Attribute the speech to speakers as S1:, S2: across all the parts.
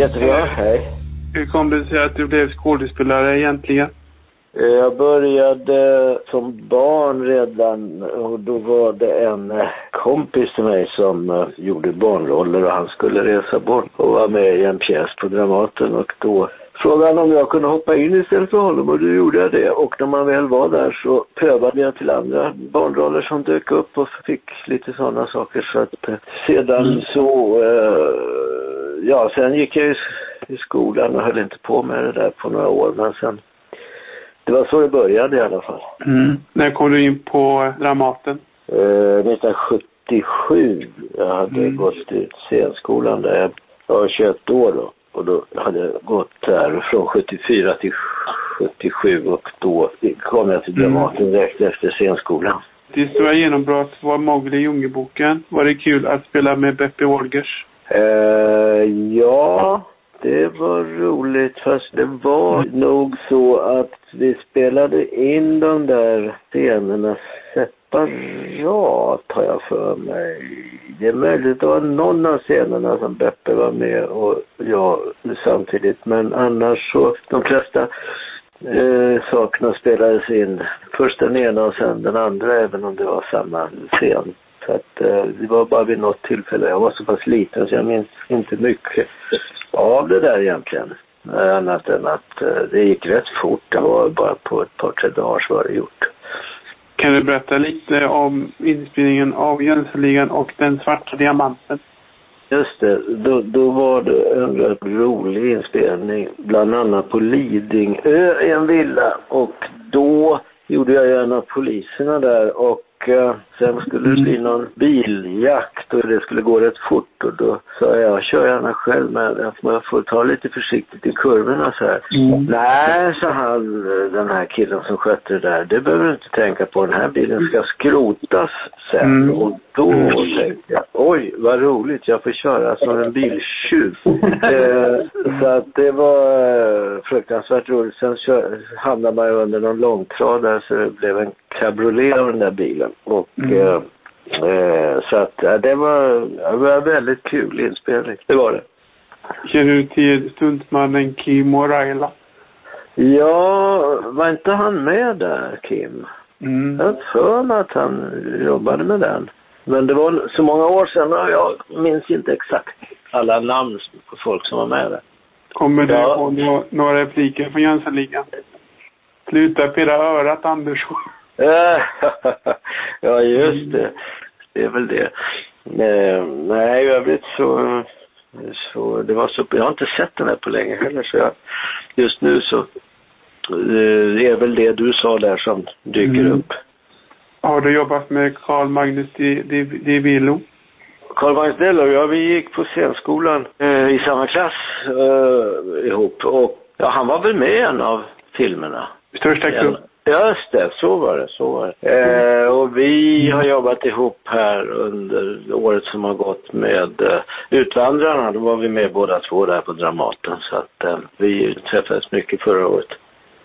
S1: Jättebra, hej.
S2: Hur kom det sig att du blev skådespelare egentligen?
S1: Eh, Jag började som barn redan och då var det en eh, kompis till mig som eh, gjorde barnroller och han skulle resa bort och vara med i en pjäs på Dramaten och då frågade han om jag kunde hoppa in istället för honom och då gjorde jag det och när man väl var där så prövade jag till andra barnroller som dök upp och fick lite sådana saker så att sedan så, eh, ja sen gick jag i, skolan och höll inte på med det där på några år men sen det var så det började i alla fall.
S2: När kom du in på Dramaten?
S1: Eh, 1977, jag hade
S2: Mm.
S1: gått ut scenskolan där. Jag, jag var 21 år då. Och då hade jag gått där från 74 till 77 och då kom jag till Dramaten direkt efter scenskolan.
S2: Ditt stora genombrott var Mowgli i Djungelboken. Var det kul att spela med Beppe Wolgers?
S1: Eh, ja, det var roligt fast det var nog så att vi spelade in de där scenerna separat har jag för mig. Det är möjligt att det var någon av scenerna som Beppe var med och jag samtidigt men annars så de flesta eh, sakerna spelades in. Först den ena och sen den andra även om det var samma scen. Så att eh, det var bara vid något tillfälle. Jag var så pass liten så jag minns inte mycket av det där egentligen. Eh, Annat än att eh, det gick rätt fort. Det var bara på ett par, tre dagar så var det gjort.
S2: Kan du berätta lite om inspelningen av Jönssonligan och Den svarta diamanten?
S1: Just det, då, då var det en rätt rolig inspelning, bland annat på Lidingö i en villa. Och då gjorde jag en av poliserna där och eh, sen skulle det bli någon biljakt och det skulle gå rätt fort och då sa jag, kör gärna själv men jag får ta lite försiktigt i kurvorna så här. Nej, sa han, den här killen som skötte det där, det behöver du inte tänka på, den här bilen ska skrotas sen.
S2: Mm.
S1: Och då tänkte jag, oj vad roligt, jag får köra som en biltjuv. eh, så att det var eh, fruktansvärt roligt. Sen kör, hamnade man ju under någon långtradare så det blev en cabriolet av den där bilen. Och
S2: Mm.
S1: eh, eh, så att ja, det var, det var en väldigt kul inspelning, det var det.
S2: Känner du till stuntmannen Kim O'Reilly?
S1: Ja, var inte han med där, Kim?
S2: Mm.
S1: Jag har för mig att han jobbade med den. Men det var så många år sedan och jag minns inte exakt alla namn på folk som var med där.
S2: Kommer du
S1: Ja.
S2: ihåg nå- några repliker från Jönssonligan? Sluta pilla örat Andersson.
S1: Eh, ja, just det. Det är väl det. Eh, nej, i övrigt så, så, det var så, jag har inte sett den här på länge heller så jag, just nu så, eh, det är väl det du sa där som dyker
S2: Mm.
S1: upp.
S2: Har du jobbat med Carl Magnus Di, Di, Di Villo?
S1: Carl Magnus Dello, ja vi gick på scenskolan eh, i samma klass eh, ihop och ja, han var väl med i en av filmerna.
S2: Största
S1: Ja? Just det, så var det. Så var det. Eh, och vi har jobbat ihop här under året som har gått med eh, Utvandrarna. Då var vi med båda två där på Dramaten. Så att eh, vi träffades mycket förra året.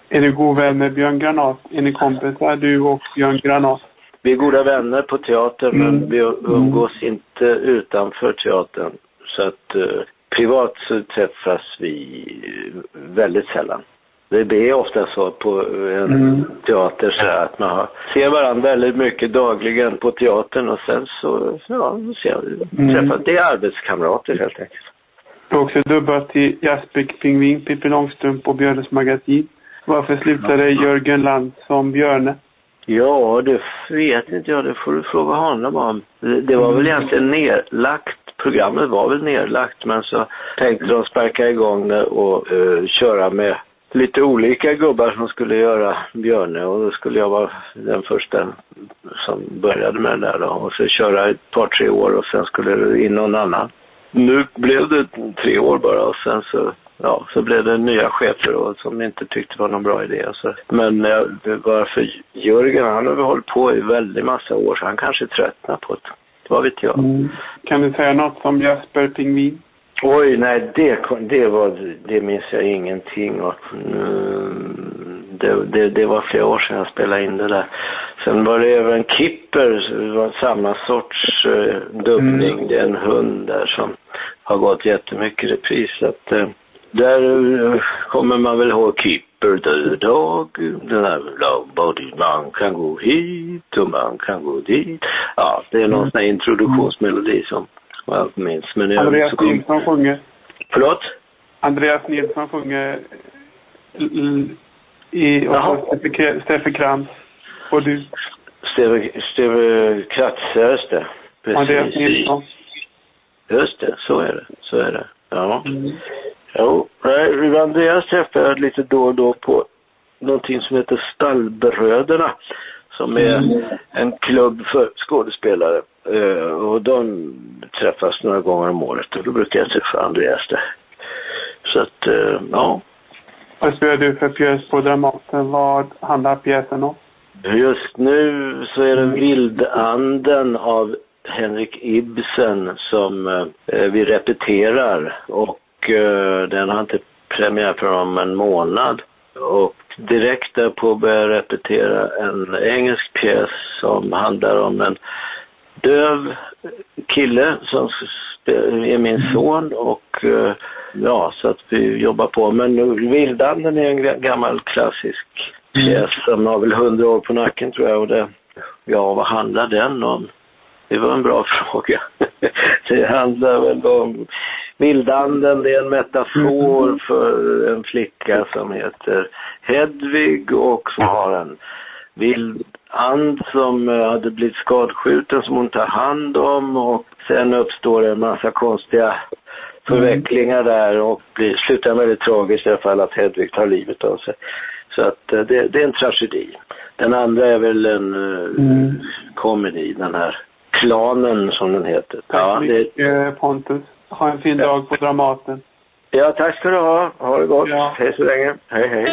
S2: Är du god vän med Björn Granat? Är ni kompisar du och Björn Granat?
S1: Vi är goda vänner på teatern
S2: Mm.
S1: men vi umgås inte utanför teatern. Så att eh, privat så träffas vi väldigt sällan. Det är ofta så på en
S2: Mm.
S1: teater så här att man har, ser varandra väldigt mycket dagligen på teatern och sen så, ja, ser vi,
S2: Mm.
S1: träffas. Det är arbetskamrater helt enkelt.
S2: Du har också dubbat till Jasper Pingvin, Pippi Långstrump och Björnes magasin. Varför slutade Jörgen Land som Björne?
S1: Ja, det vet inte jag. Det får du fråga honom om. Det var väl egentligen nedlagt. Programmet var väl nedlagt men så tänkte de sparka igång det och eh, köra med lite olika gubbar som skulle göra Björne och då skulle jag vara den första som började med det där då. Och så köra ett par tre år och sen skulle det in någon annan. Nu blev det tre år bara och sen så, ja, så blev det nya chefer och, som inte tyckte det var någon bra idé. Så. Men eh, varför Jörgen, han har hållit på i väldigt massa år så han kanske tröttnar på det. Vad vet jag. Mm.
S2: Kan du säga något om Jasper Pingvin?
S1: Oj, nej det, det var, det minns jag ingenting av. Mm, Det, det, det var flera år sedan jag spelade in det där. Sen var det även Kipper, det var samma sorts eh, dubbning.
S2: Mm.
S1: Det är en hund där som har gått jättemycket repris. Så att, eh, där eh, kommer man väl ihåg Keeper the Dog, den där Nobody, man kan gå hit och man kan gå dit. Ja, det är någon
S2: Mm.
S1: sån här introduktionsmelodi som jag minns. Men övrigt
S2: Andreas
S1: kom...
S2: Nilsson sjunger.
S1: Förlåt?
S2: Andreas Nilsson sjunger i, och Steffe- Steffe Krantz. Och du,
S1: Steve, Steve Kratz, ja, just det.
S2: Andreas Nilsson.
S1: Just det, så är det. Så är det. Ja.
S2: Mm.
S1: Jo, Andreas träffar jag lite då och då på någonting som heter Stallbröderna. Som är
S2: Mm.
S1: en klubb för skådespelare. Eh, och de träffas några gånger om året och då brukar jag träffa Andreas där. Så att, eh, ja.
S2: Vad spelar du för pjäs på Dramaten? Vad handlar pjäsen om?
S1: Just nu så är det Vildanden av Henrik Ibsen som eh, vi repeterar och eh, den har inte premiär för om en månad. Och direkt därpå börjar jag repetera en engelsk pjäs som handlar om en döv kille som är min son och eh, ja, så att vi jobbar på. Men Vildanden är en ga- gammal klassisk pjäs som har väl hundra år på nacken tror jag och det, ja vad handlar den om? Det var en bra fråga. det handlar väl om Vildanden, det är en metafor för en flicka som heter Hedvig och som har en vild and som eh, hade blivit skadskjuten som hon tar hand om och sen uppstår det en massa konstiga förvecklingar där och blir, slutar väldigt tragiskt i alla fall att Hedvig tar livet av sig. Så att eh, det, det är en tragedi. Den andra är väl en uh,
S2: Mm.
S1: komedi, den här Klanen som den heter.
S2: Tack
S1: Ja,
S2: så
S1: det,
S2: mycket Pontus. Ha en fin
S1: Ja.
S2: dag på Dramaten.
S1: ja, tack ska du ha. Ha det gott.
S2: Ja.
S1: Hej så länge. Hej, hej.